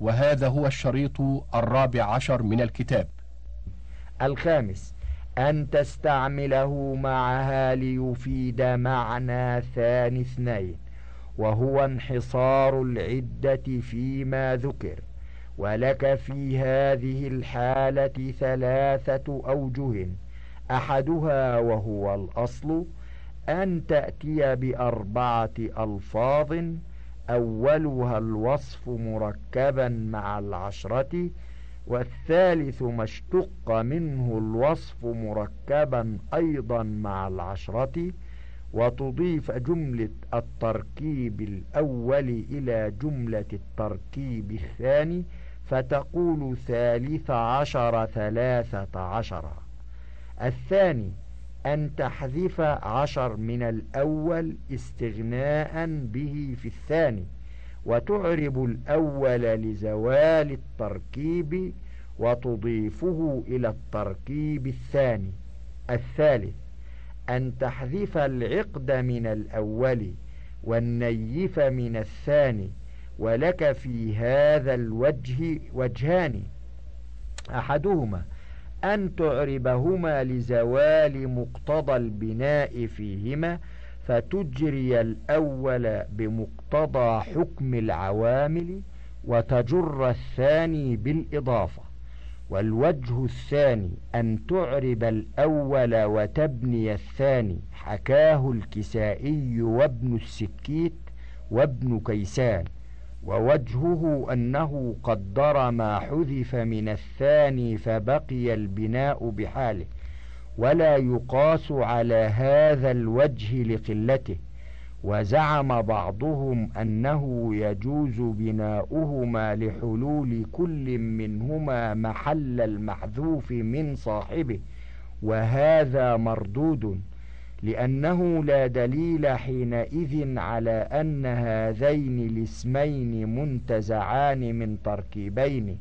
وهذا هو الشريط الرابع عشر من الكتاب. الخامس أن تستعمله معها ليفيد معنى ثاني اثنين وهو انحصار العدة فيما ذكر ولك في هذه الحالة ثلاثة أوجه أحدها وهو الأصل أن تأتي بأربعة ألفاظ أولها الوصف مركبا مع العشرة والثالث ما اشتق منه الوصف مركبا أيضا مع العشرة وتضيف جملة التركيب الأول إلى جملة التركيب الثاني فتقول ثالث عشر ثلاثة عشر. الثاني أن تحذف عشر من الأول استغناء به في الثاني وتعرب الأول لزوال التركيب وتضيفه إلى التركيب الثاني. الثالث أن تحذف العقد من الأول والنيف من الثاني ولك في هذا الوجه وجهان. أحدهما أن تعربهما لزوال مقتضى البناء فيهما فتجري الأول بمقتضى حكم العوامل وتجر الثاني بالإضافة. والوجه الثاني أن تعرب الأول وتبني الثاني حكاه الكسائي وابن السكيت وابن كيسان. ووجهه أنه قدر ما حذف من الثاني فبقي البناء بحاله ولا يقاس على هذا الوجه لقلته وزعم بعضهم أنه يجوز بناؤهما لحلول كل منهما محل المحذوف من صاحبه وهذا مردود. لأنه لا دليل حينئذ على أن هذين الاسمين منتزعان من تركيبين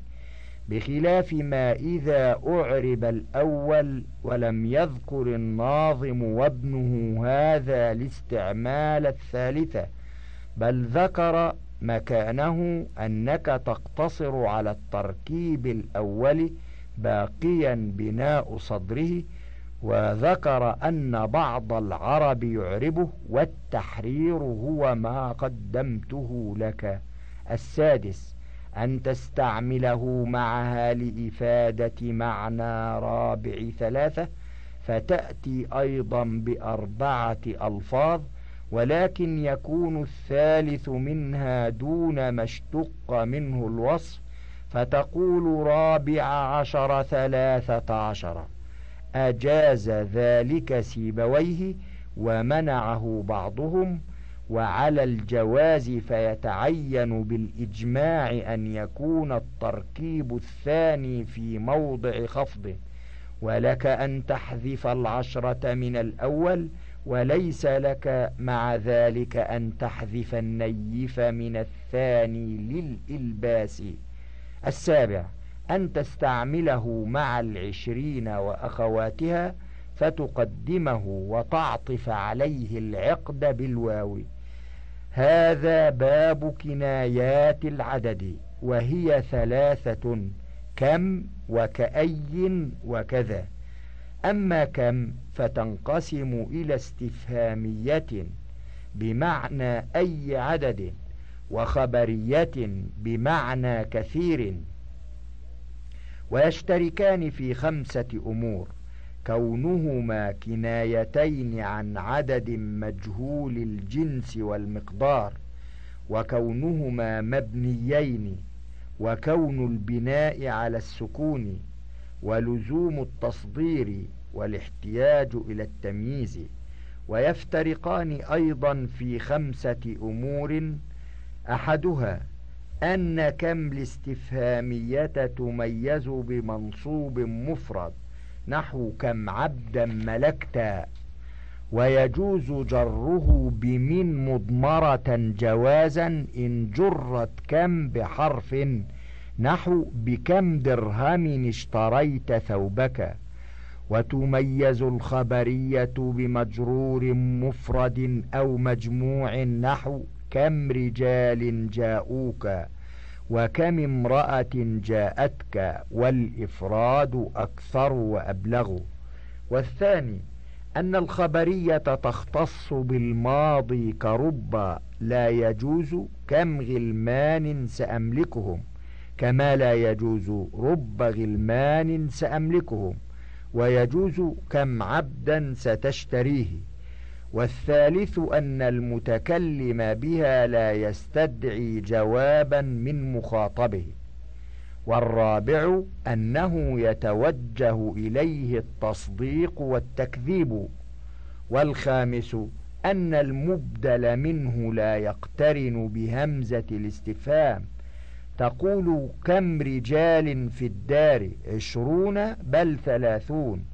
بخلاف ما إذا أعرب الأول ولم يذكر الناظم وابنه هذا الاستعمال الثالثة بل ذكر مكانه أنك تقتصر على التركيب الأول باقيا بناء صدره وذكر أن بعض العرب يعربه والتحرير هو ما قدمته لك. السادس أن تستعمله معها لإفادة معنى رابع ثلاثة فتأتي أيضا بأربعة ألفاظ ولكن يكون الثالث منها دون ما اشتق منه الوصف فتقول رابع عشر ثلاثة عشر. أجاز ذلك سيبويه ومنعه بعضهم وعلى الجواز فيتعين بالإجماع أن يكون التركيب الثاني في موضع خفضه. ولك أن تحذف العشرة من الأول وليس لك مع ذلك أن تحذف النيف من الثاني للإلباس. السابع أن تستعمله مع العشرين وأخواتها فتقدمه وتعطف عليه العقد بالواو. هذا باب كنايات العدد وهي ثلاثة كم وكأي وكذا. أما كم فتنقسم إلى استفهامية بمعنى أي عدد وخبرية بمعنى كثير. ويشتركان في خمسة أمور كونهما كنايتين عن عدد مجهول الجنس والمقدار وكونهما مبنيين وكون البناء على السكون ولزوم التصدير والاحتياج إلى التمييز. ويفترقان أيضا في خمسة أمور أحدها أن كم الاستفهامية تميز بمنصوب مفرد نحو كم عبدا ملكتا ويجوز جره بمن مضمرة جوازا إن جرت كم بحرف نحو بكم درهم اشتريت ثوبك. وتميز الخبرية بمجرور مفرد أو مجموع نحو كم رجال جاءوك وكم امرأة جاءتك والإفراد أكثر وأبلغ؟ والثاني أن الخبرية تختص بالماضي كرب لا يجوز كم غلمان سأملكهم كما لا يجوز رب غلمان سأملكهم ويجوز كم عبدا ستشتريه. والثالث أن المتكلم بها لا يستدعي جوابا من مخاطبه. والرابع أنه يتوجه إليه التصديق والتكذيب. والخامس أن المبدل منه لا يقترن بهمزة الاستفهام. تقول كم رجال في الدار عشرون بل ثلاثون.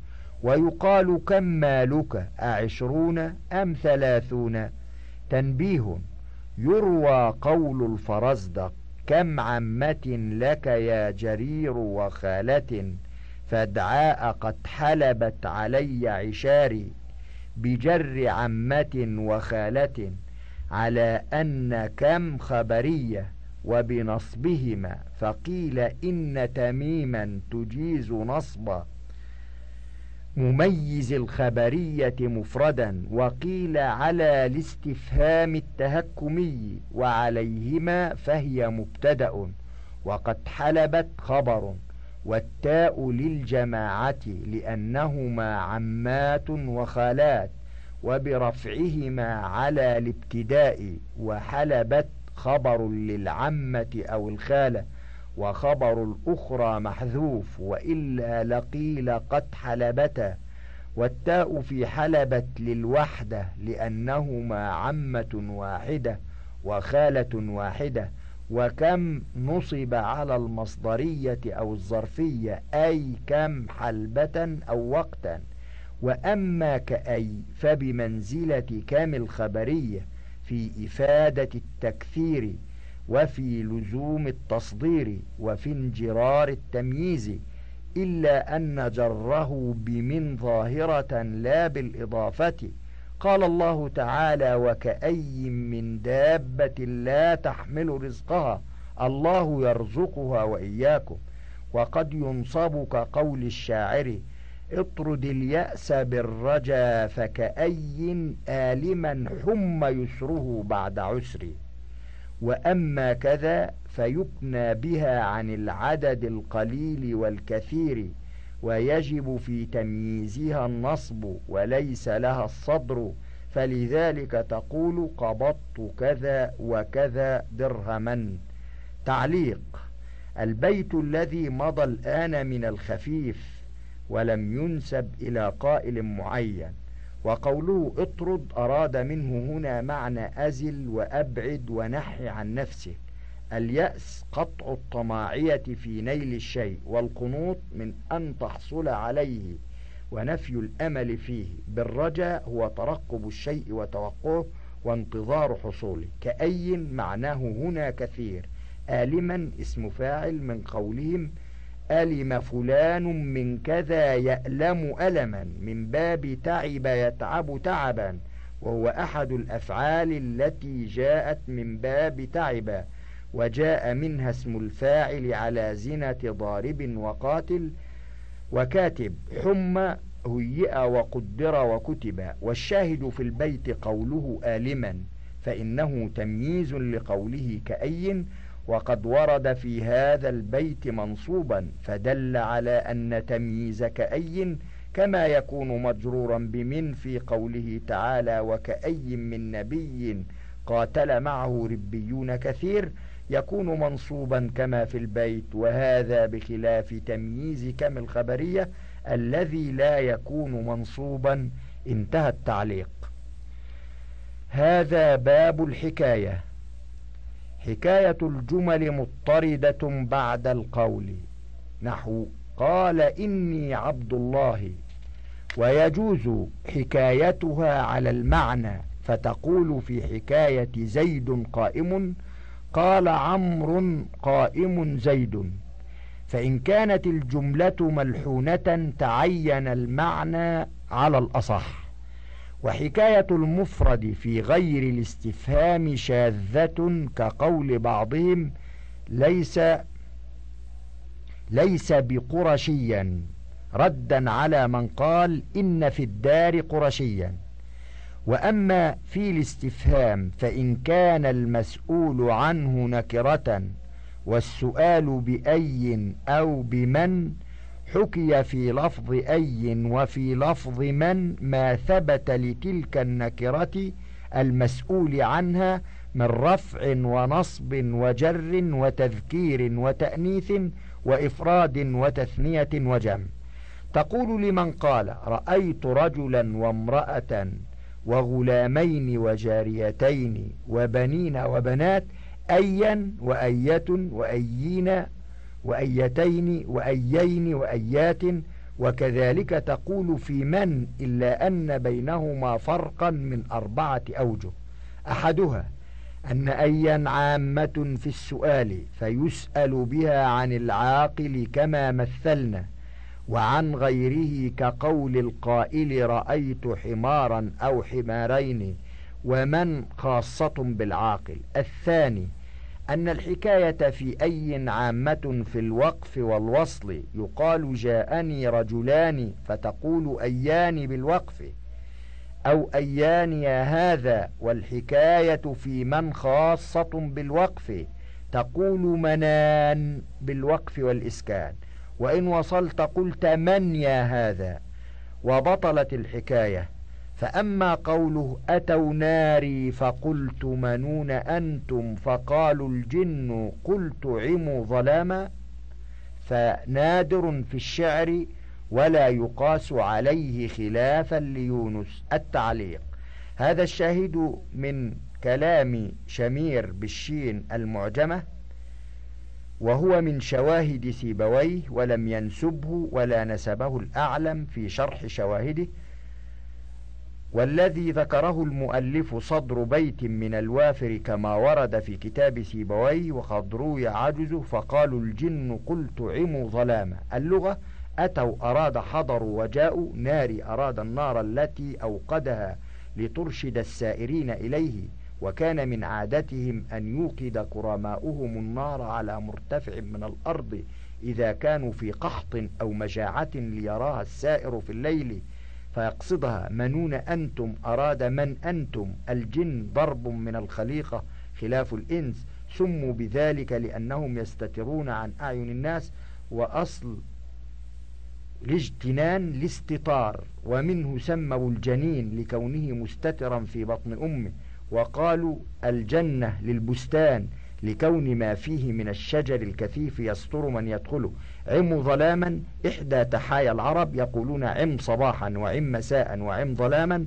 ويقال كم مالك؟ أعشرون أم ثلاثون؟ تنبيه يروى قول الفرزدق كم عمة لك يا جرير وخالة؟ فادعاء قد حلبت علي عشاري بجر عمة وخالة على أن كم خبرية وبنصبهما. فقيل إن تميما تجيز نصبا. مميز الخبرية مفردا وقيل على الاستفهام التهكمي وعليهما فهي مبتدأ وقد حلبت خبر والتاء للجماعة لأنهما عمات وخالات وبرفعهما على الابتداء وحلبت خبر للعمة أو الخالة. وخبر الأخرى محذوف وإلا لقيل قد حلبتا والتاء في حلبت للوحدة لأنهما عمة واحدة وخالة واحدة وكم نصب على المصدرية أو الظرفية أي كم حلبة أو وقتا وأما كأي فبمنزلة كم الخبرية في إفادة التكثير وفي لزوم التصدير وفي انجرار التمييز إلا أن جره بمن ظاهرة لا بالإضافة. قال الله تعالى وكأي من دابة لا تحمل رزقها الله يرزقها وإياكم. وقد ينصب كقول الشاعر اطرد اليأس بالرجا فكأي آلما حم يسره بعد عسر وأما كذا فيكنى بها عن العدد القليل والكثير ويجب في تمييزها النصب وليس لها الصدر فلذلك تقول قبضت كذا وكذا درهما. تعليق البيت الذي مضى الآن من الخفيف ولم ينسب إلى قائل معين. وقوله اطرد أراد منه هنا معنى أزل وأبعد ونحي عن نفسه. اليأس قطع الطماعية في نيل الشيء والقنوط من أن تحصل عليه ونفي الأمل فيه. بالرجاء هو ترقب الشيء وتوقعه وانتظار حصوله. كأي معناه هنا كثير. آلما اسم فاعل من قولهم ألم فلان من كذا يألم ألما من باب تعب يتعب تعبا وهو أحد الأفعال التي جاءت من باب تعب وجاء منها اسم الفاعل على زنة ضارب وقاتل وكاتب حم هيئ وقدر وكتب والشاهد في البيت قوله آلما فإنه تمييز لقوله كأي وقد ورد في هذا البيت منصوبا فدل على أن تمييز كأي كما يكون مجرورا بمن في قوله تعالى وكأي من نبي قاتل معه ربيون كثير يكون منصوبا كما في البيت. وهذا بخلاف تمييز كم الخبرية الذي لا يكون منصوبا. انتهى التعليق. هذا باب الحكاية. حكاية الجمل مضطردة بعد القول. نحو قال إني عبد الله. ويجوز حكايتها على المعنى فتقول في حكاية زيد قائم قال عمرو قائم زيد. فإن كانت الجملة ملحونة تعين المعنى على الأصح. وحكاية المفرد في غير الاستفهام شاذة كقول بعضهم ليس ليس بقرشيا. ردا على من قال إن في الدار قرشيا. وأما في الاستفهام فإن كان المسؤول عنه نكرة والسؤال بأي أو بمن حكي في لفظ أي وفي لفظ من ما ثبت لتلك النكرة المسؤول عنها من رفع ونصب وجر وتذكير وتأنيث وإفراد وتثنية وجمع تقول لمن قال رأيت رجلا وامرأة وغلامين وجاريتين وبنين وبنات أيا وأية وأيين وأيتين وأيين وأيات وكذلك تقول في من إلا أن بينهما فرقا من أربعة أوجه. أحدها أن أيا عامة في السؤال فيسأل بها عن العاقل كما مثلنا وعن غيره كقول القائل رأيت حمارا أو حمارين ومن خاصة بالعاقل. الثاني أن الحكاية في أي عامة في الوقف والوصل يقال جاءني رجلان فتقول أيان بالوقف أو أيان يا هذا والحكاية في من خاصة بالوقف تقول منان بالوقف والإسكان. وإن وصلت قلت من يا هذا؟ وبطلت الحكاية. فأما قوله أتوا ناري فقلت منون أنتم فقالوا الجن قلت عموا ظلاما فنادر في الشعر ولا يقاس عليه خلافا ليونس التعليق. هذا الشاهد من كلام شمير بالشين المعجمة وهو من شواهد سيبويه ولم ينسبه ولا نسبه الأعلم في شرح شواهده. والذي ذكره المؤلف صدر بيت من الوافر كما ورد في كتاب سيبويه وقد روي عجزه فقالوا الجن قلت عموا ظلاما. اللغة أتوا أراد حضروا وجاءوا نار أراد النار التي أوقدها لترشد السائرين إليه وكان من عادتهم أن يوقد كرماؤهم النار على مرتفع من الأرض إذا كانوا في قحط أو مجاعة ليراها السائر في الليل فيقصدها منون أنتم أراد من أنتم؟ الجن ضرب من الخليقة خلاف الإنس. سموا بذلك لأنهم يستترون عن أعين الناس وأصل الاجتنان لاستطار. ومنه سموا الجنين لكونه مستترا في بطن أمه. وقالوا الجنة للبستان لكون ما فيه من الشجر الكثيف يستر من يدخله. عم ظلاما إحدى تحايا العرب يقولون عم صباحا وعم مساء وعم ظلاما.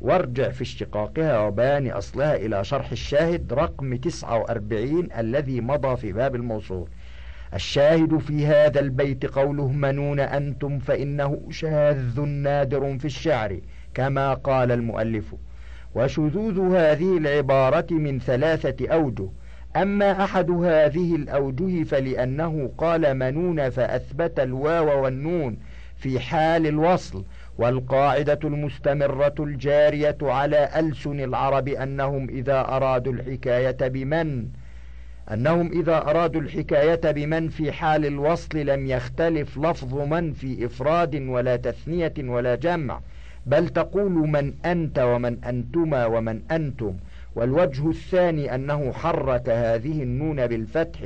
وارجع في اشتقاقها وبيان أصلها إلى شرح الشاهد رقم 49 الذي مضى في باب الموصول. الشاهد في هذا البيت قوله منون أنتم فإنه شاذ نادر في الشعر كما قال المؤلف. وشذوذ هذه العبارة من ثلاثة أوجه أما أحد هذه الأوجه فلأنه قال منون فأثبت الواو والنون في حال الوصل والقاعدة المستمرة الجارية على ألسن العرب أنهم إذا أرادوا الحكاية بمن؟ أنهم إذا أرادوا الحكاية بمن في حال الوصل لم يختلف لفظ من في إفراد ولا تثنية ولا جمع بل تقول من أنت ومن أنتما ومن أنتم. والوجه الثاني أنه حرك هذه النون بالفتح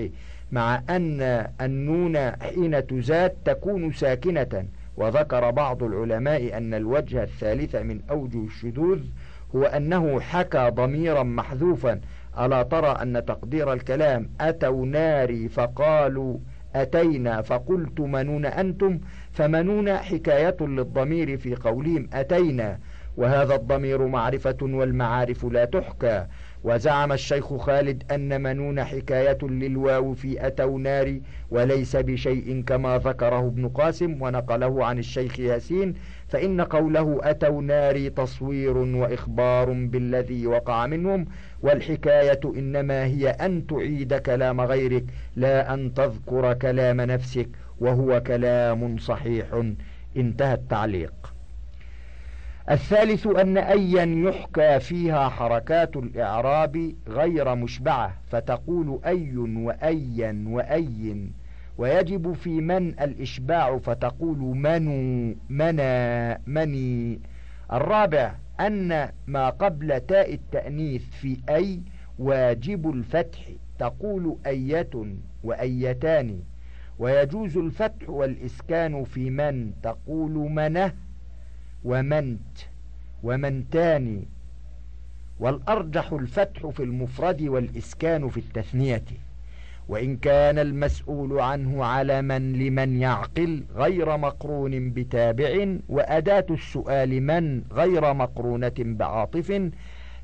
مع أن النون حين تزاد تكون ساكنة. وذكر بعض العلماء أن الوجه الثالث من أوجه الشذوذ هو أنه حكى ضميرا محذوفا. ألا ترى أن تقدير الكلام أتوا ناري فقالوا أتينا فقلت منون أنتم؟ فمنون حكاية للضمير في قولهم أتينا. وهذا الضمير معرفة والمعارف لا تحكى. وزعم الشيخ خالد أن منون حكاية للواو في أتوا ناري وليس بشيء كما ذكره ابن قاسم ونقله عن الشيخ ياسين فإن قوله أتوا ناري تصوير وإخبار بالذي وقع منهم والحكاية إنما هي أن تعيد كلام غيرك لا أن تذكر كلام نفسك وهو كلام صحيح. انتهى التعليق. الثالث أن أيا يحكى فيها حركات الإعراب غير مشبعة فتقول أي وأيا وأي. ويجب في من الإشباع فتقول منو منا مني. الرابع أن ما قبل تاء التأنيث في أي واجب الفتح تقول أية وأيتان. ويجوز الفتح والإسكان في من تقول منه ومنت ومنتان والأرجح الفتح في المفرد والإسكان في التثنية. وإن كان المسؤول عنه علما لمن يعقل غير مقرون بتابع وأداة السؤال من غير مقرونة بعاطف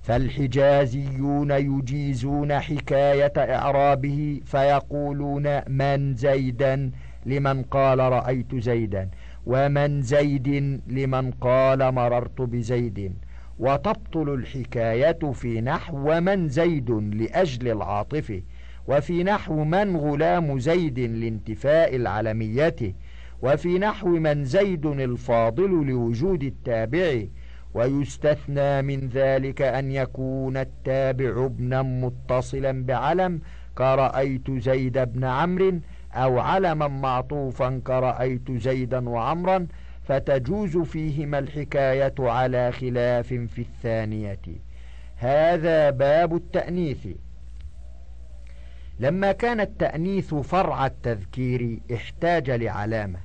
فالحجازيون يجيزون حكاية إعرابه فيقولون من زيدا لمن قال رأيت زيدا. ومن زيد لمن قال مررت بزيد وتبطل الحكاية في نحو من زيد لأجل العاطف وفي نحو من غلام زيد لانتفاء العلمية وفي نحو من زيد الفاضل لوجود التابع ويستثنى من ذلك أن يكون التابع ابنا متصلا بعلم كرأيت زيد بن عمرو أو علما معطوفا كرأيت زيدا وعمرا فتجوز فيهما الحكاية على خلاف في الثانية. هذا باب التأنيث. لما كان التأنيث فرع التذكير احتاج لعلامة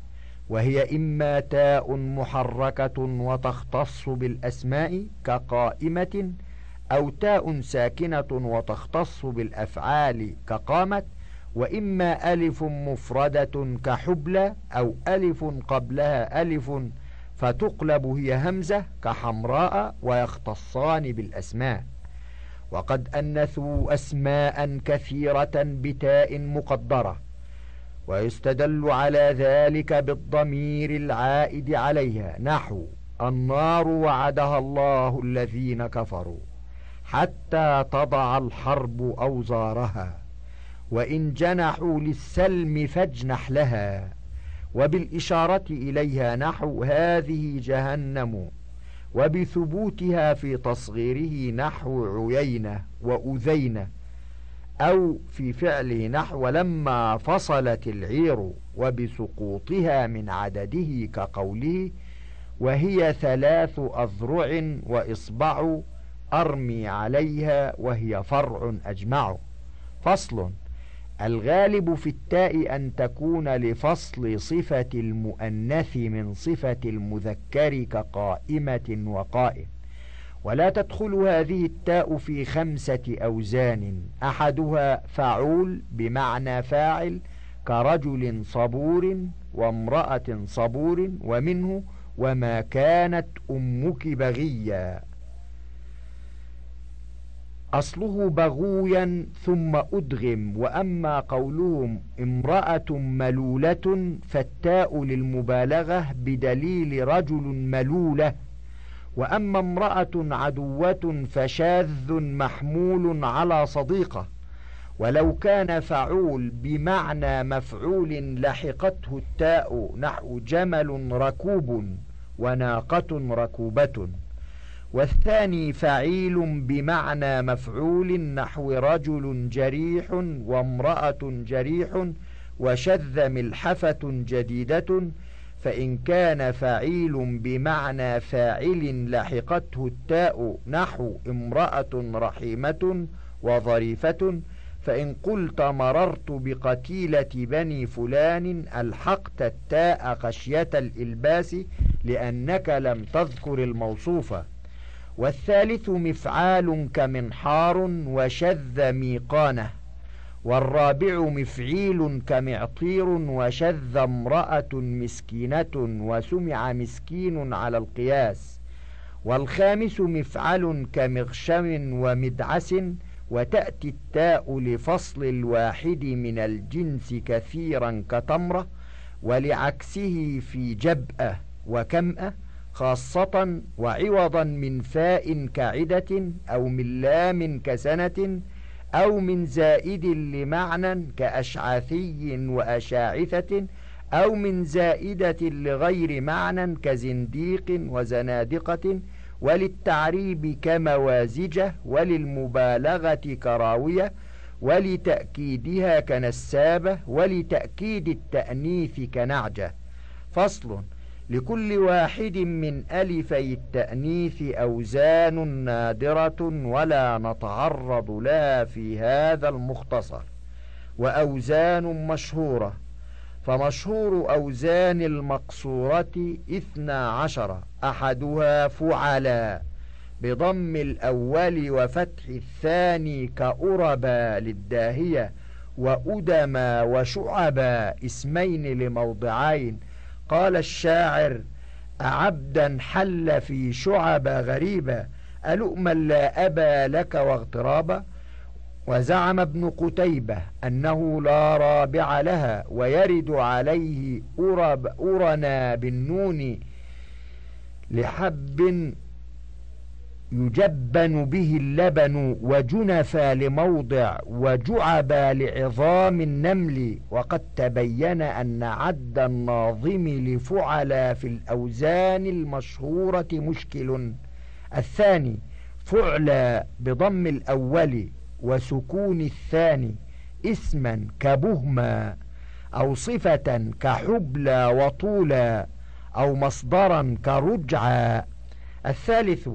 وهي إما تاء محركة وتختص بالأسماء كقائمة أو تاء ساكنة وتختص بالأفعال كقامت وإما ألف مفردة كحبلى أو ألف قبلها ألف فتقلب هي همزة كحمراء ويختصان بالأسماء. وقد أنثوا أسماء كثيرة بتاء مقدرة ويستدل على ذلك بالضمير العائد عليها. نحو النار وعدها الله الذين كفروا حتى تضع الحرب أوزارها. وإن جنحوا للسلم فاجنح لها وبالإشارة إليها نحو هذه جهنم وبثبوتها في تصغيره نحو عيينة وأذينة أو في فعله نحو لما فصلت العير وبسقوطها من عدده كقوله وهي ثلاث أذرع وإصبع أرمي عليها وهي فرع أجمع. فصل. الغالب في التاء أن تكون لفصل صفة المؤنث من صفة المذكر كقائمة وقائم. ولا تدخل هذه التاء في خمسة أوزان. أحدها فعول بمعنى فاعل كرجل صبور وامرأة صبور ومنه وما كانت أمك بغيا. أصله بغويا ثم أدغم وأما قولهم امرأة ملولة فالتاء للمبالغة بدليل رجل ملولة وأما امرأة عدوة فشاذ محمول على صديقة. ولو كان فعول بمعنى مفعول لحقته التاء نحو جمل ركوب وناقة ركوبة. والثاني فعيل بمعنى مفعول نحو رجل جريح وامرأة جريح وشذ ملحفة جديدة فإن كان فعيل بمعنى فاعل لحقته التاء نحو امرأة رحيمة وظريفة فإن قلت مررت بقتيلة بني فلان ألحقت التاء خشية الإلباس لأنك لم تذكر الموصوفة والثالث مفعال كمنحار وشذ ميقانه والرابع مفعيل كمعطير وشذ امرأة مسكينة وسمع مسكين على القياس والخامس مفعل كمغشم ومدعس وتأتي التاء لفصل الواحد من الجنس كثيرا كتمرة ولعكسه في جبأة وكمأة خاصة وعوضا من فاء كعدة أو من لام كسنة أو من زائد لمعنى كأشعاثي وأشاعثة أو من زائدة لغير معنى كزنديق وزنادقة وللتعريب كموازجة وللمبالغة كراوية ولتأكيدها كنسابة ولتأكيد التأنيث كنعجة. فصل لكل واحد من ألفي التأنيث أوزان نادرة ولا نتعرض لها في هذا المختصر وأوزان مشهورة فمشهور أوزان المقصورة إثنا عشر أحدها فعلا بضم الأول وفتح الثاني كأربا للداهية وأدما وشعبا اسمين لموضعين قال الشاعر أعبدا حل في شعب غريبة ألؤما لا أبا لك واغترابا؟ وزعم ابن قتيبة أنه لا رابع لها ويرد عليه أرب أرنا بالنون لحب يجبن به اللبن وجنفا لموضع وجعبا لعظام النمل وقد تبين أن عد الناظم لفعلا في الأوزان المشهورة مشكل. الثاني فعلا بضم الأول وسكون الثاني اسما كبهما أو صفة كحبلى وطولا أو مصدرا كرجعا. الثالث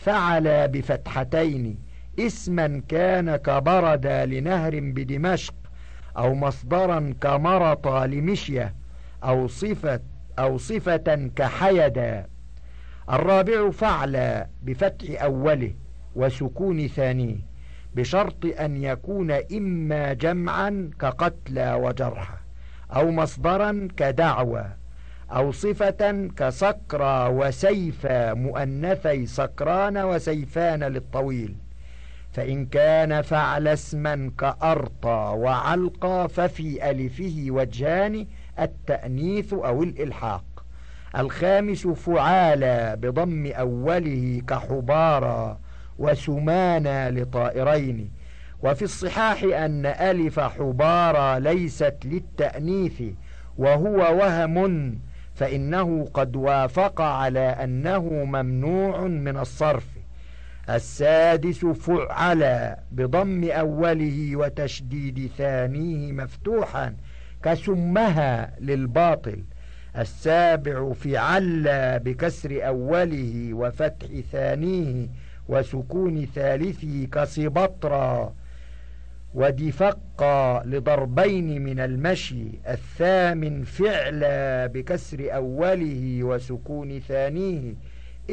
فعل بفتحتين اسما كان كبرد لنهر بدمشق أو مصدرا كمرط لمشية أو صفة أو صفة كحيدا الرابع فعل بفتح أوله وسكون ثانية بشرط أن يكون إما جمعا كقتلى وجرحى أو مصدرا كدعوى. أو صفة كسكرى وسيفا مؤنثي سكران وسيفان للطويل. فإن كان فعل اسما كأرطى وعلقى ففي ألفه وجهان التأنيث أو الإلحاق. الخامس فعالى بضم أوله كحبارى وسمانا لطائرين. وفي الصحاح أن ألف حبارى ليست للتأنيث وهو وهم فإنه قد وافق على أنه ممنوع من الصرف. السادس فعل بضم أوله وتشديد ثانية مفتوحا كسمها للباطل. السابع فعل بكسر أوله وفتح ثانية وسكون ثالثه كصبطرا ودفق لضربين من المشي الثامن فعل بكسر أوله وسكون ثانية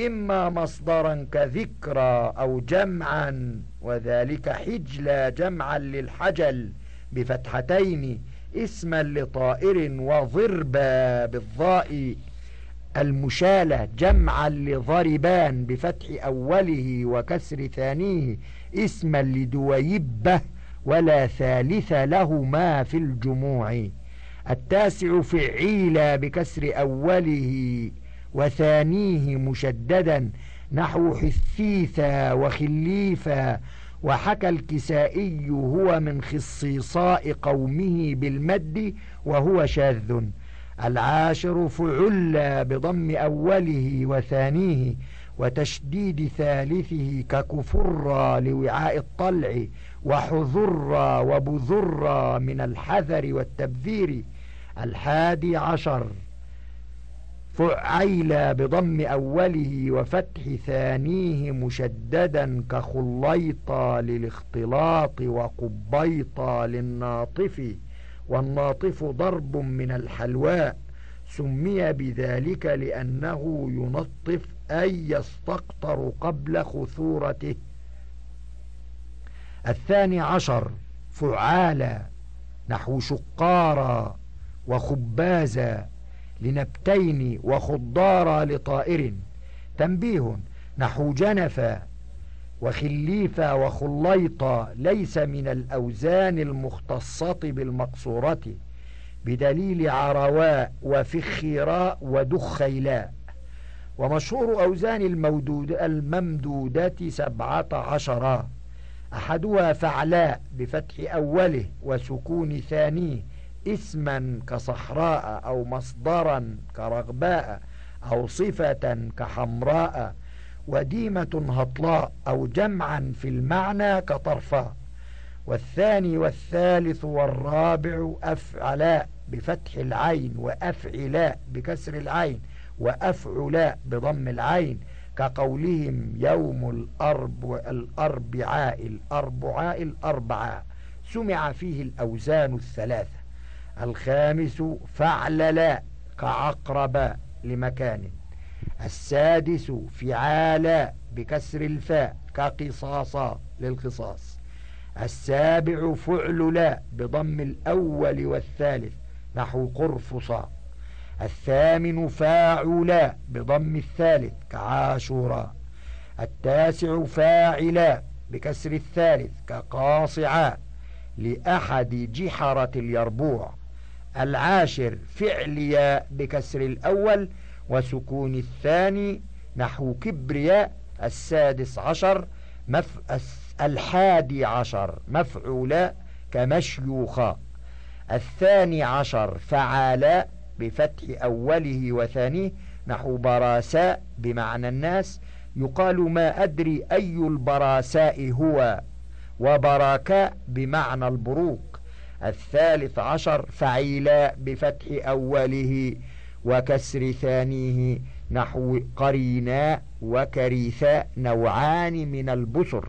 إما مصدرا كذكرى أو جمعا وذلك حجلا جمعا للحجل بفتحتين اسما لطائر وضربا بالضاء. المشالة جمعا لضربان بفتح أوله وكسر ثانية اسما لدويبة ولا ثالث لهما في الجموع. التاسع فعيلا بكسر أوله وثانيه مشددا نحو حثيثا وخليفا. وحكى الكسائي هو من خصيصاء قومه بالمد وهو شاذ. العاشر فعل بضم أوله وثانيه وتشديد ثالثه ككفر لوعاء الطلع وحذر وبذر من الحذر والتبذير الحادي عشر. فعيل بضم أوله وفتح ثانية مشددا كخليطا للاختلاط وقبيطا للناطف والناطف ضرب من الحلواء. سمي بذلك لأنه ينطف أي يستقطر قبل خثورته. الثاني عشر فعالا نحو شقارا وخبازا لنبتين وخضارا لطائر. تنبيه نحو جنفا وخليفا وخليطا ليس من الأوزان المختصة بالمقصورة بدليل عرواء وفخراء ودخيلاء. ومشهور أوزان المودود الممدودة سبعة عشرا أحدها فعلاء بفتح أوله وسكون ثانية اسما كصحراء أو مصدرا كرغباء أو صفة كحمراء وديمة هطلاء أو جمعا في المعنى كطرفاء والثاني والثالث والرابع أفعلاء بفتح العين وأفعلاء بكسر العين وأفعلاء بضم العين كقولهم يوم الأرب الأربعاء الأربعاء الأربعاء. سمع فيه الأوزان الثلاثة. الخامس فعللاء كعقرباء لمكان. السادس فعالا بكسر الفاء كقصاصا للقصاص. السابع فعل لا بضم الأول والثالث. نحو قرفصا الثامن فاعلا بضم الثالث كعاشورا. التاسع فاعلا بكسر الثالث كقاصعا لأحد جحرة اليربوع. العاشر فعليا بكسر الأول وسكون الثاني نحو كبرياء. السادس عشر مف... الحادي عشر مفعولا كمشيوخا. الثاني عشر فعالا بفتح أوله وثانيه نحو براساء بمعنى الناس يقال ما أدري أي البراساء هو وبراكاء بمعنى البروق. الثالث عشر فعيلا بفتح أوله وكسر ثانية نحو قريناء وكريثاء نوعان من البصر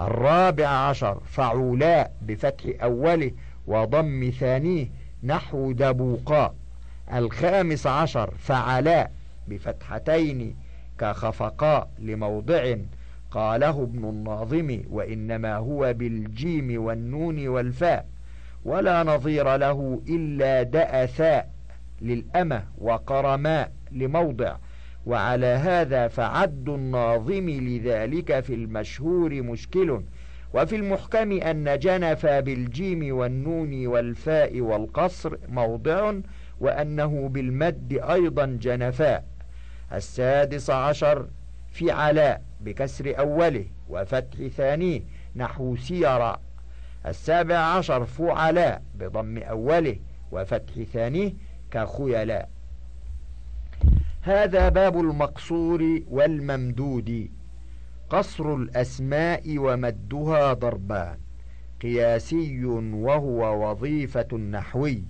الرابع عشر فعولاء بفتح أوله وضم ثانية نحو دبوقاء. الخامس عشر فعلاء بفتحتين كخفقاء لموضع قاله ابن الناظم وإنما هو بالجيم والنون والفاء ولا نظير له إلا دأثاء للأمة وقرماء لموضع وعلى هذا فعد الناظم لذلك في المشهور مشكل وفي المحكم أن جنف بالجيم والنون والفاء والقصر موضع وأنه بالمد أيضا جنفاء. السادس عشر في علاء بكسر أوله وفتح ثانية نحو سيرا. السابع عشر فعلاء بضم أوله وفتح ثانية كخيلاء. هذا باب المقصور والممدود. قصر الأسماء ومدها ضربان قياسي وهو وظيفة النحوي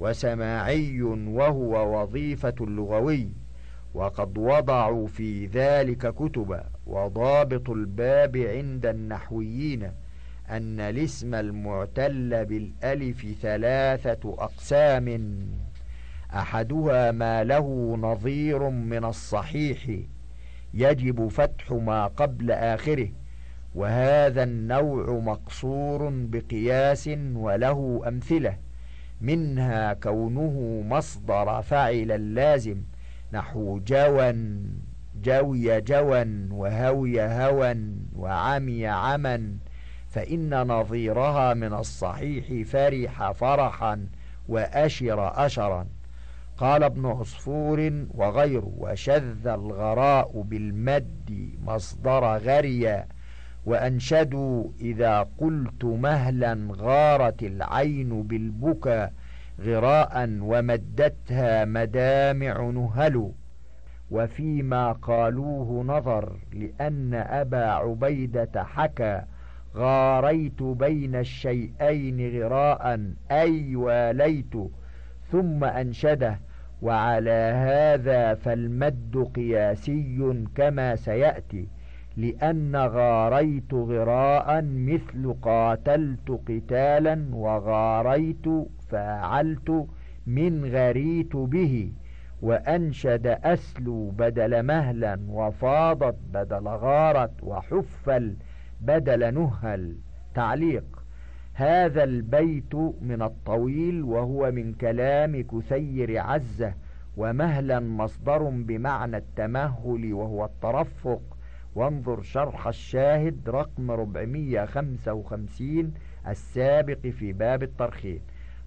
وسماعي وهو وظيفة اللغوي وقد وضعوا في ذلك كتبا وضابط الباب عند النحويين أن الاسم المعتل بالألف ثلاثة أقسام أحدها ما له نظير من الصحيح يجب فتح ما قبل آخره وهذا النوع مقصور بقياس وله أمثلة. منها كونه مصدر فعل اللازم نحو جوا جوي جوا وهوي هوا وعمي عما فإن نظيرها من الصحيح فرح فرحا وأشر أشرا. قال ابن عصفور وغيره وشذ الغراء بالمد مصدر غريا. وأنشدوا إذا قلت مهلا غارت العين بالبكا غراء ومدتها مدامع نهل. وفيما قالوه نظر لأن أبا عبيدة حكى غاريت بين الشيئين غراء أي واليت ثم أنشده وعلى هذا فالمد قياسي كما سيأتي. لأن غاريت غراء مثل قاتلت قتالا وغاريت فعلت من غريت به وأنشد أسلو بدل مهلا وفاضت بدل غارت وحفل بدل نهل. تعليق هذا البيت من الطويل وهو من كلام كثير عزة ومهلا مصدر بمعنى التمهل وهو الترفق. وانظر شرح الشاهد رقم 455 السابق في باب الترخيم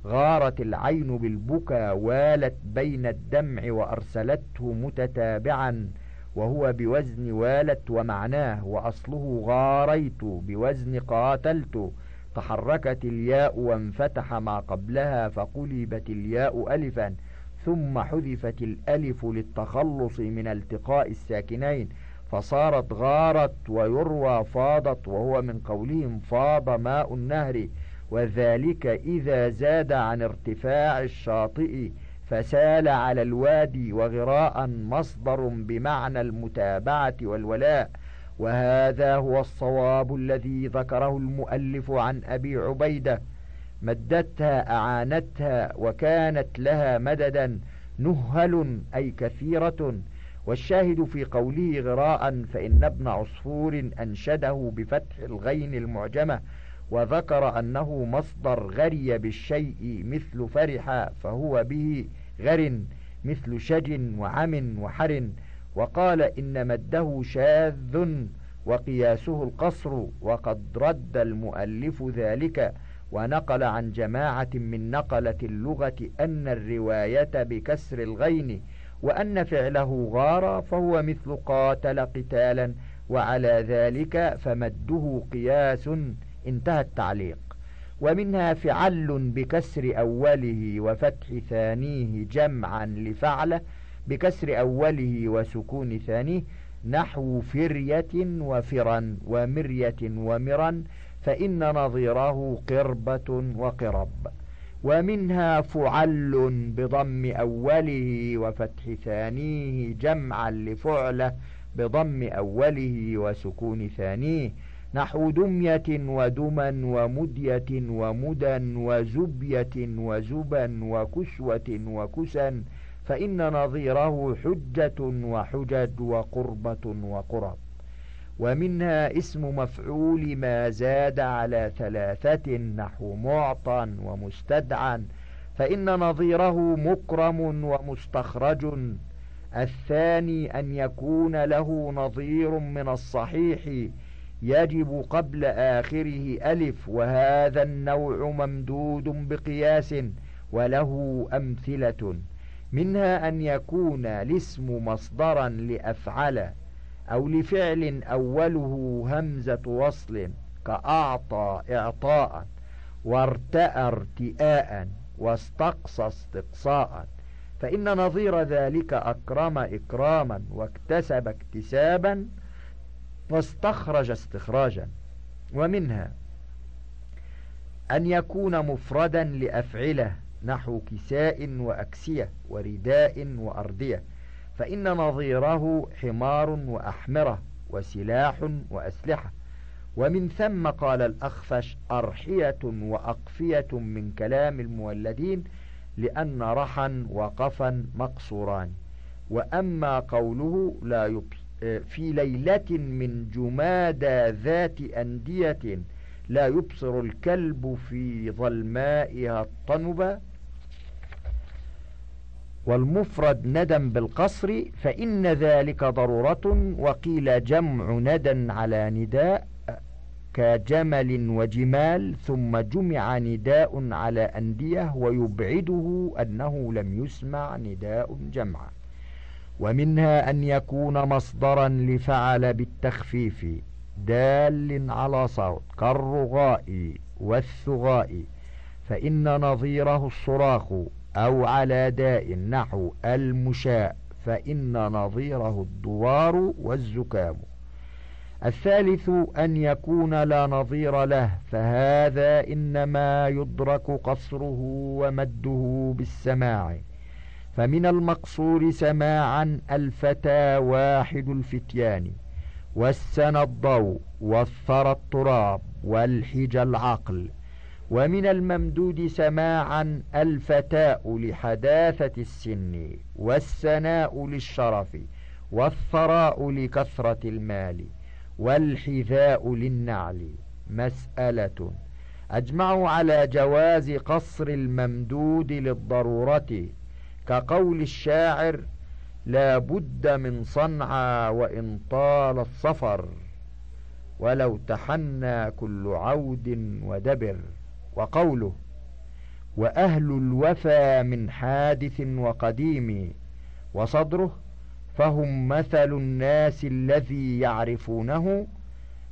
غارت العين بالبكا والت بين الدمع وأرسلته متتابعا وهو بوزن والت ومعناه وأصله غاريت بوزن قاتلت. تحركت الياء وانفتح ما قبلها فقلبت الياء ألفا. ثم حذفت الألف للتخلص من التقاء الساكنين. فصارت غارت ويروى فاضت وهو من قولهم فاض ماء النهر وذلك إذا زاد عن ارتفاع الشاطئ فسال على الوادي وغراء مصدر بمعنى المتابعة والولاء. وهذا هو الصواب الذي ذكره المؤلف عن أبي عبيدة. مدتها أعانتها وكانت لها مددا نهل أي كثيرة. والشاهد في قوله غراء فإن ابن عصفور أنشده بفتح الغين المعجمة وذكر أنه مصدر غري بالشيء مثل فرح فهو به غر مثل شج وعم وحر وقال إن مده شاذ وقياسه القصر وقد رد المؤلف ذلك ونقل عن جماعة من نقلة اللغة أن الرواية بكسر الغين وأن فعله غار فهو مثل قاتل قتالا وعلى ذلك فمده قياس انتهى التعليق. ومنها فعل بكسر أوله وفتح ثانية جمعا لفعله بكسر أوله وسكون ثانية نحو فرية وفرا ومرية ومرا فإن نظيره قربة وقرب. ومنها فعل بضم أوله وفتح ثانية جمعا لفعله بضم أوله وسكون ثانية. نحو دمية ودما ومدية ومدى وزبية وزبا وكسوة وكسا فإن نظيره حجة وحجج وقربة وقرب. ومنها اسم مفعول ما زاد على ثلاثة نحو معطى ومستدعى فإن نظيره مكرم ومستخرج. الثاني أن يكون له نظير من الصحيح يجب قبل آخره ألف وهذا النوع ممدود بقياس وله أمثلة منها أن يكون الاسم مصدرا لأفعل. أو لفعل أوله همزة وصل كأعطى إعطاء وارتأى ارتئاء واستقصى استقصاء. فإن نظير ذلك أكرم إكراما واكتسب اكتسابا واستخرج استخراجا. ومنها أن يكون مفردا لأفعله نحو كساء وأكسية ورداء وأردية فإن نظيره حمار وأحمرة وسلاح وأسلحة. ومن ثم قال الأخفش أرحية وأقفية من كلام المولدين لأن رحا وقفا مقصوران. وأما قوله لا يبصر في ليلة من جمادى ذات أندية لا يبصر الكلب في ظلمائها الطنبة والمفرد ندم بالقصر فإن ذلك ضرورة. وقيل جمع ندى على نداء كجمل وجمال ثم جمع نداء على أندية ويبعده أنه لم يسمع نداء جمعا. ومنها أن يكون مصدرا لفعل بالتخفيف دال على صوت كالرغاء والثغاء. فإن نظيره الصراخ أو على داء نحو المشاء فإن نظيره الدوار والزكام. الثالث أن يكون لا نظير له فهذا إنما يدرك قصره ومده بالسماع. فمن المقصور سماعا الفتى واحد الفتيان والسنى الضوء والثرى التراب والحجى العقل. ومن الممدود سماعا الفتاء لحداثة السن والسناء للشرف والثراء لكثرة المال والحذاء للنعل. مسألة. أجمعوا على جواز قصر الممدود للضرورة. كقول الشاعر لا بد من صنعى وإن طال السفر ولو تحنى كل عود ودبر. وقوله وأهل الوفى من حادث وقديم وصدره فهم مثل الناس الذي يعرفونه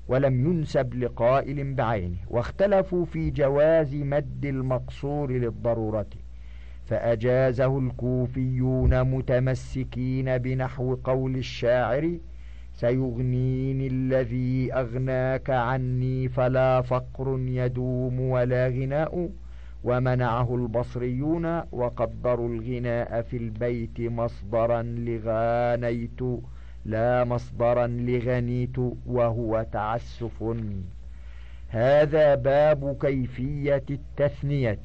ولم ينسب لقائل بعينه واختلفوا في جواز مد المقصور للضرورة فأجازه الكوفيون متمسكين بنحو قول الشاعر سيغنيني الذي أغناك عني فلا فقر يدوم ولا غناء ومنعه البصريون وقدروا الغناء في البيت مصدرا لغانيت لا مصدرا لغنيت وهو تعسف. هذا باب كيفية التثنية.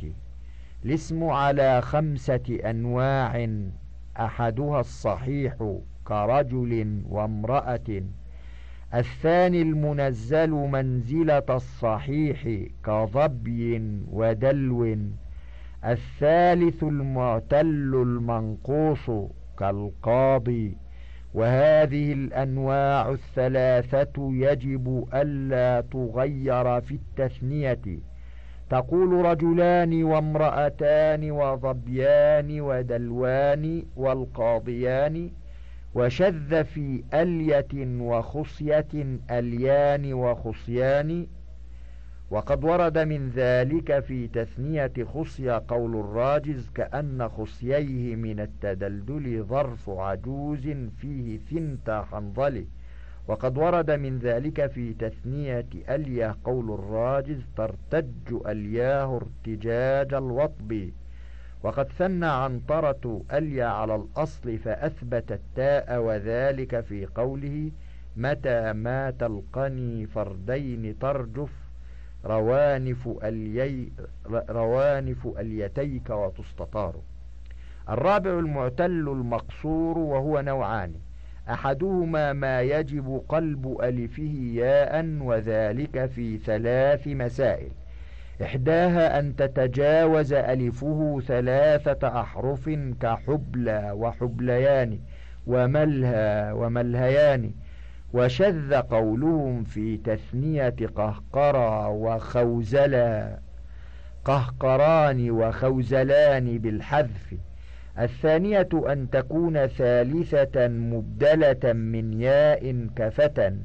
الاسم على خمسة أنواع أحدها الصحيح كرجل وامرأة. الثاني المنزل منزلة الصحيح كظبي ودلو. الثالث المعتل المنقوص كالقاضي. وهذه الأنواع الثلاثة يجب ألا تغير في التثنية. تقول رجلان وامرأتان وظبيان ودلوان والقاضيان. وشذ في ألية وخصية أليان وخصيان. وقد ورد من ذلك في تثنية خصية قول الراجز كأن خصييه من التدلدل ظرف عجوز فيه ثنت حنظل. وقد ورد من ذلك في تثنية ألية قول الراجز ترتج ألياه ارتجاج الوطب. وقد ثنى عنطرة أليا على الأصل فأثبت التاء وذلك في قوله متى ما تلقني فردين ترجف روانف, أليي روانف أليتيك وتستطار. الرابع المعتل المقصور وهو نوعان. أحدهما ما يجب قلب ألفه ياء وذلك في ثلاث مسائل. إحداها أن تتجاوز ألفه ثلاثة أحرف كحبلى وحبليان وملهى وملهيان وشذ قولهم في تثنية قهقرى وخوزلا قهقران وخوزلان بالحذف. الثانية أن تكون ثالثة مبدلة من ياء كفتى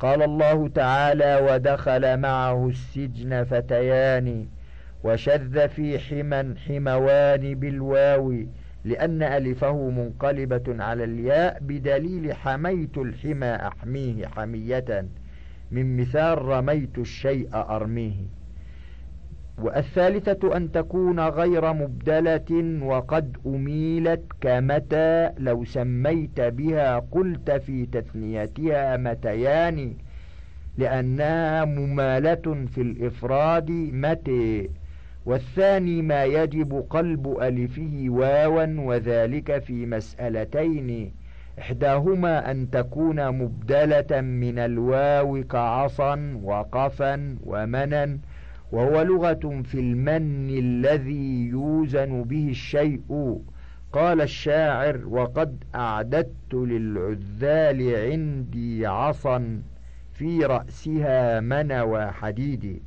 قال الله تعالى ودخل معه السجن فتيان وشذ في حما حموان بالواو لأن ألفه منقلبة على الياء بدليل حميت الحمى أحميه حمية من مثال رميت الشيء أرميه. والثالثة أن تكون غير مبدلة وقد أميلت كمتى لو سميت بها قلت في تثنيتها متيان لأنها ممالة في الإفراد متي والثاني ما يجب قلب ألفه واوا وذلك في مسألتين. إحداهما أن تكون مبدلة من الواو كعصا وقفا ومنا وهو لغة في المن الذي يوزن به الشيء. قال الشاعر وقد أعددت للعذال عندي عصا في رأسها منوى حديد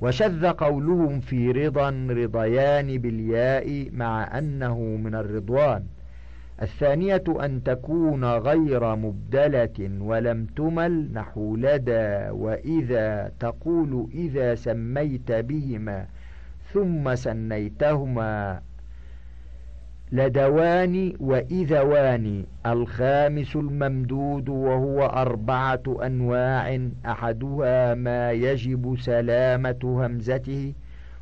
وشذ قولهم في رضا رضيان بالياء مع أنه من الرضوان. الثانية أن تكون غير مبدلة ولم تمل نحو لدى وإذا تقول إذا سميت بهما ثم سنيتهما لدوان وإذوان. الخامس الممدود وهو أربعة أنواع أحدها ما يجب سلامة همزته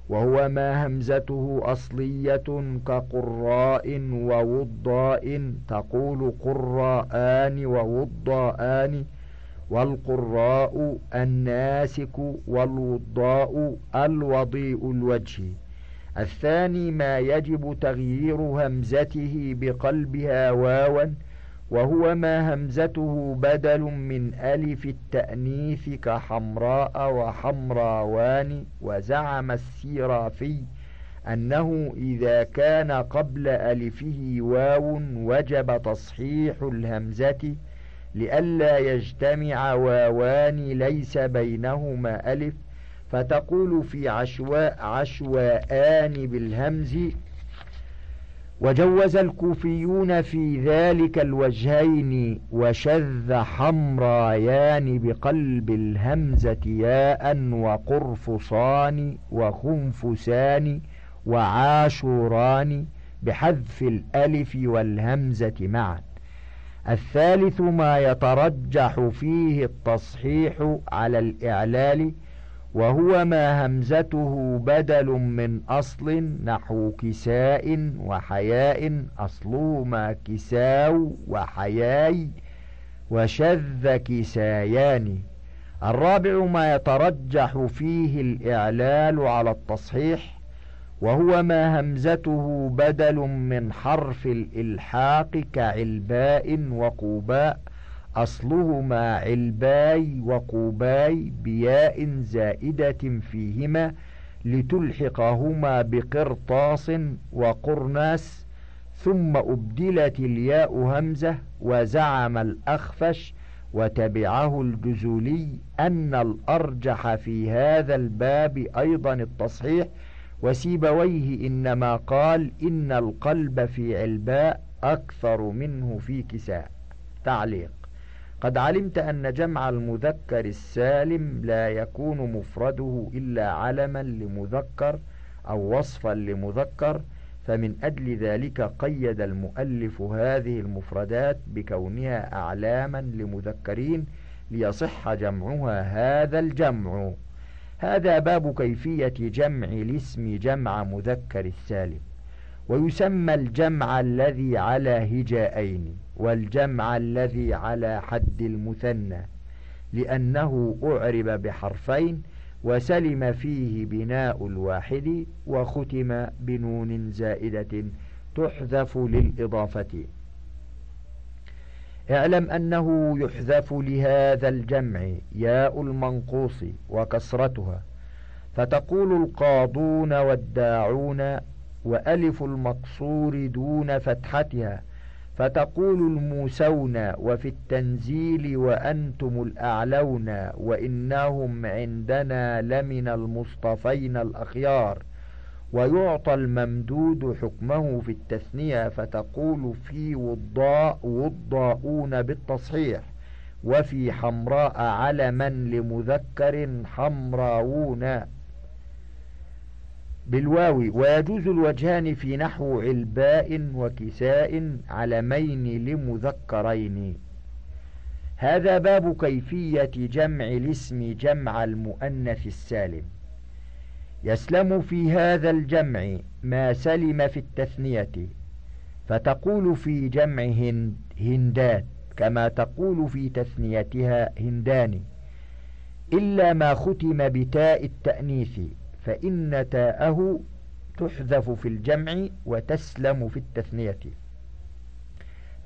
وهو ما همزته أصلية كقراء ووضاء تقول قراءان ووضاءان والقراء الناسك والوضاء الوضيء الوجه. الثاني ما يجب تغيير همزته بقلبها واوا وهو ما همزته بدل من ألف التأنيث كحمراء وحمراوان وزعم السيرافي أنه إذا كان قبل ألفه واو وجب تصحيح الهمزة لئلا يجتمع واوان ليس بينهما ألف فتقول في عشواء عشواءان بالهمز وجوز الكوفيون في ذلك الوجهين وشذ حمرايان بقلب الهمزة ياء وقرفصان وخنفسان وعاشوران بحذف الألف والهمزة معا. الثالث ما يترجح فيه التصحيح على الإعلال وهو ما همزته بدل من أصل نحو كساء وحياء أصلهما كساو وحياي وشذ كسايان. الرابع ما يترجح فيه الإعلال على التصحيح وهو ما همزته بدل من حرف الإلحاق كعلباء وقوباء. أصلهما علباي وقوباي بياء زائدة فيهما لتلحقهما بقرطاس وقرناس ثم أبدلت الياء همزة وزعم الأخفش وتبعه الجزولي أن الأرجح في هذا الباب أيضا التصحيح وسيبويه إنما قال إن القلب في علباء أكثر منه في كساء. تعليق. قد علمت أن جمع المذكر السالم لا يكون مفرده إلا علما لمذكر أو وصفا لمذكر فمن أجل ذلك قيد المؤلف هذه المفردات بكونها أعلاما لمذكرين ليصح جمعها هذا الجمع. هذا باب كيفية جمع الاسم جمع مذكر السالم. ويسمى الجمع الذي على هجائين والجمع الذي على حد المثنى لأنه أعرب بحرفين وسلم فيه بناء الواحد وختم بنون زائدة تحذف للإضافة. اعلم أنه يحذف لهذا الجمع ياء المنقوص وكسرتها فتقول القاضون والداعون وألف المقصور دون فتحتها فتقول الموسون وفي التنزيل وأنتم الأعلون وإنهم عندنا لمن المصطفين الأخيار. ويعطى الممدود حكمه في التثنية فتقول في وضاء وضاؤون بالتصحيح. وفي حمراء علما لمذكر حمراوون بالواو ويجوز الوجهان في نحو علباء وكساء علمين لمذكرين. هذا باب كيفية جمع الاسم جمع المؤنث السالم. يسلم في هذا الجمع ما سلم في التثنية فتقول في جمع هند هندات كما تقول في تثنيتها هندان إلا ما ختم بتاء التأنيث. فإن تاءه تحذف في الجمع وتسلم في التثنية.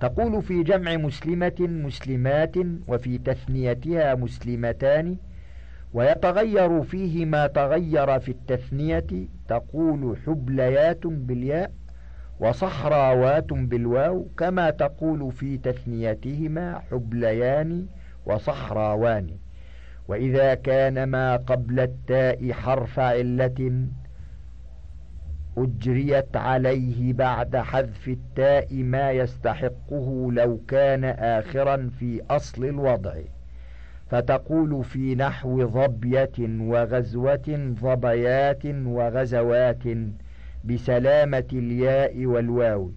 تقول في جمع مسلمة مسلمات وفي تثنيتها مسلمتان ويتغير فيه ما تغير في التثنية. تقول حبليات بالياء وصحراوات بالواو كما تقول في تثنيتهما حبليان وصحراوان. وإذا كان ما قبل التاء حرف علة أجريت عليه بعد حذف التاء ما يستحقه لو كان آخرا في أصل الوضع. فتقول في نحو ظبية وغزوة ظبيات وغزوات بسلامة الياء والواو.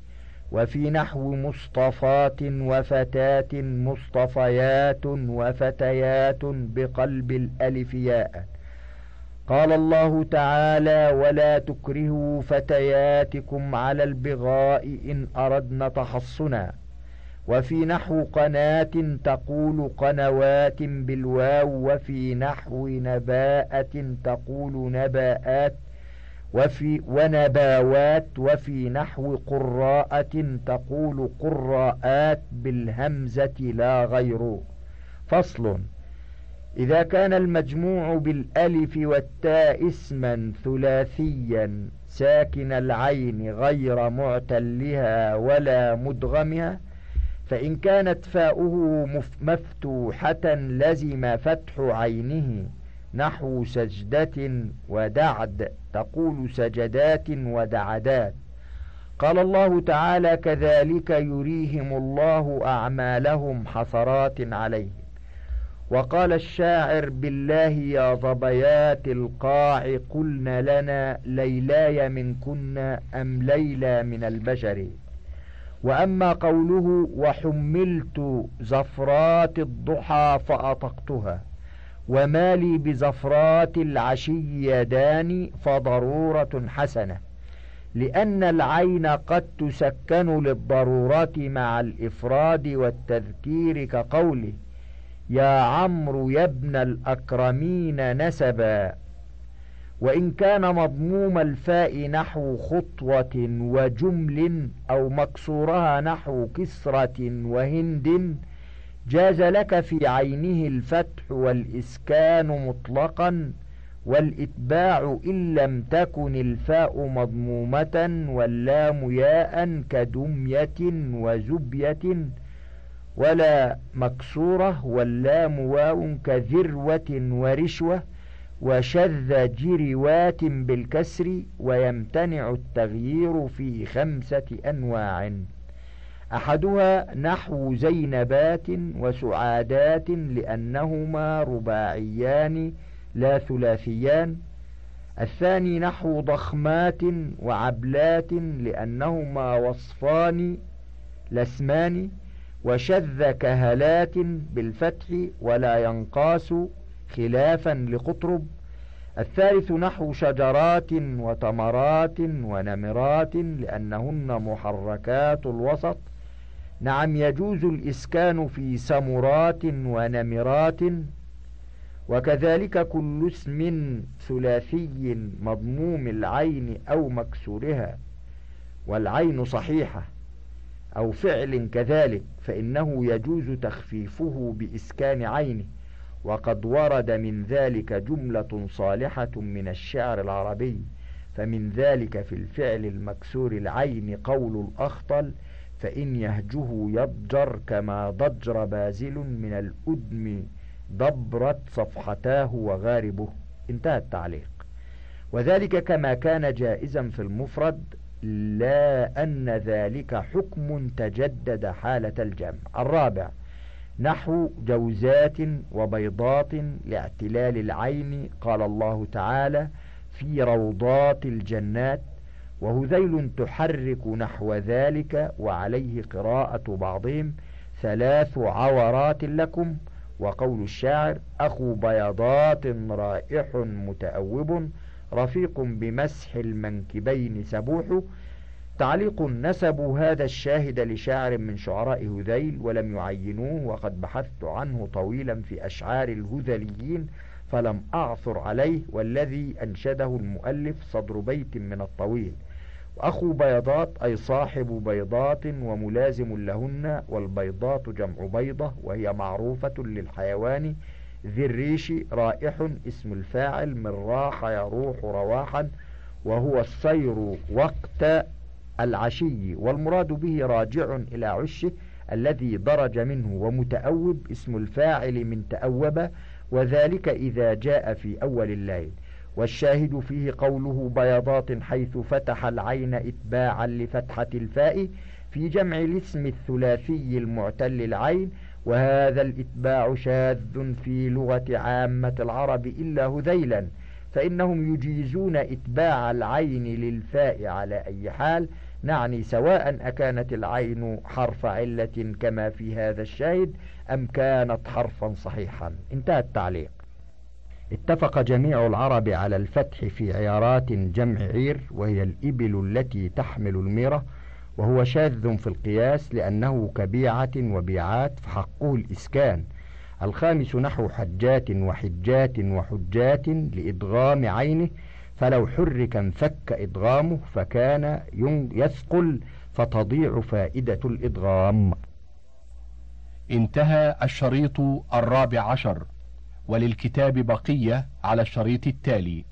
وفي نحو مصطفات وفتات مصطفيات وفتيات بقلب الألف ياء. قال الله تعالى ولا تكرهوا فتياتكم على البغاء إن أردن تحصنا وفي نحو قناة تقول قنوات بالواو وفي نحو نباءة تقول نباءات وفي ونباوات وفي نحو قراءة تقول قراءات بالهمزة لا غير. فصل. إذا كان المجموع بالألف والتاء اسما ثلاثيا ساكن العين غير معتلها ولا مدغمها فإن كانت فاؤه مفتوحة لزم فتح عينه. نحو سجدة ودعد تقول سجدات ودعدات. قال الله تعالى كذلك يريهم الله أعمالهم حسرات عليهم. وقال الشاعر بالله يا ظبيات القاع قلن لنا ليلاي منكن أم ليلى من البشر. وأما قوله وحملت زفرات الضحى فأطقتها. وما لي بزفرات العشي يدان فضرورة حسنة لأن العين قد تسكن للضرورات مع الإفراد والتذكير كقوله يا عمرو يا ابن الأكرمين نسبا. وإن كان مضموم الفاء نحو خطوة وجمل أو مكسورها نحو كسرة وهند جاز لك في عينه الفتح والإسكان مطلقا والإتباع إن لم تكن الفاء مضمومة واللام ياء كدمية وزبية ولا مكسورة واللام واو كذروة ورشوة وشذ جروات بالكسر ويمتنع التغيير في خمسة أنواع أحدها نحو زينبات وسعادات لأنهما رباعيان لا ثلاثيان. الثاني نحو ضخمات وعبلات لأنهما وصفان لاسمان وشذ كهلات بالفتح ولا ينقاس خلافا لقطرب. الثالث نحو شجرات وتمرات ونمرات لأنهن محركات الوسط نعم يجوز الإسكان في سمرات ونمرات وكذلك كل اسم ثلاثي مضموم العين أو مكسورها والعين صحيحة أو فعل كذلك فإنه يجوز تخفيفه بإسكان عينه وقد ورد من ذلك جملة صالحة من الشعر العربي فمن ذلك في الفعل المكسور العين قول الأخطل فإن يهجه يضجر كما ضجر بازل من الأدم ضبرت صفحتاه وغاربه. انتهى التعليق. وذلك كما كان جائزا في المفرد لا أن ذلك حكم تجدد حالة الجمع. الرابع نحو جوزات وبيضات لاعتلال العين قال الله تعالى في روضات الجنات وهذيل تحرك نحو ذلك وعليه قراءة بعضهم ثلاث عورات لكم وقول الشاعر أخو بيضات رائح متأوب رفيق بمسح المنكبين سبوح تعليق نسبوا هذا الشاهد لشاعر من شعراء هذيل ولم يعينوه وقد بحثت عنه طويلا في أشعار الهذليين فلم أعثر عليه والذي أنشده المؤلف صدر بيت من الطويل وأخو بيضات أي صاحب بيضات وملازم لهن والبيضات جمع بيضة وهي معروفة للحيوان ذي الريش رائح اسم الفاعل من راح يروح رواحا وهو السير وقت العشي والمراد به راجع إلى عشه الذي درج منه ومتأوب اسم الفاعل من تأوب وذلك إذا جاء في أول الليل. والشاهد فيه قوله بيضات حيث فتح العين إتباعا لفتحة الفاء في جمع الاسم الثلاثي المعتل العين وهذا الإتباع شاذ في لغة عامة العرب إلا هذيلا فإنهم يجيزون إتباع العين للفاء على أي حال نعني سواء أكانت العين حرف علة كما في هذا الشاهد أم كانت حرفا صحيحا. انتهى التعليق. اتفق جميع العرب على الفتح في عيارات جمع عير وهي الإبل التي تحمل الميرة وهو شاذ في القياس لأنه كبيعة وبيعات فحقه الإسكان. الخامس نحو حجات وحجات وحجات لإدغام عينه فلو حرك انفك إدغامه فكان يثقل فتضيع فائدة الإدغام. انتهى الشريط الرابع عشر. وللكتاب بقية على الشريط التالي.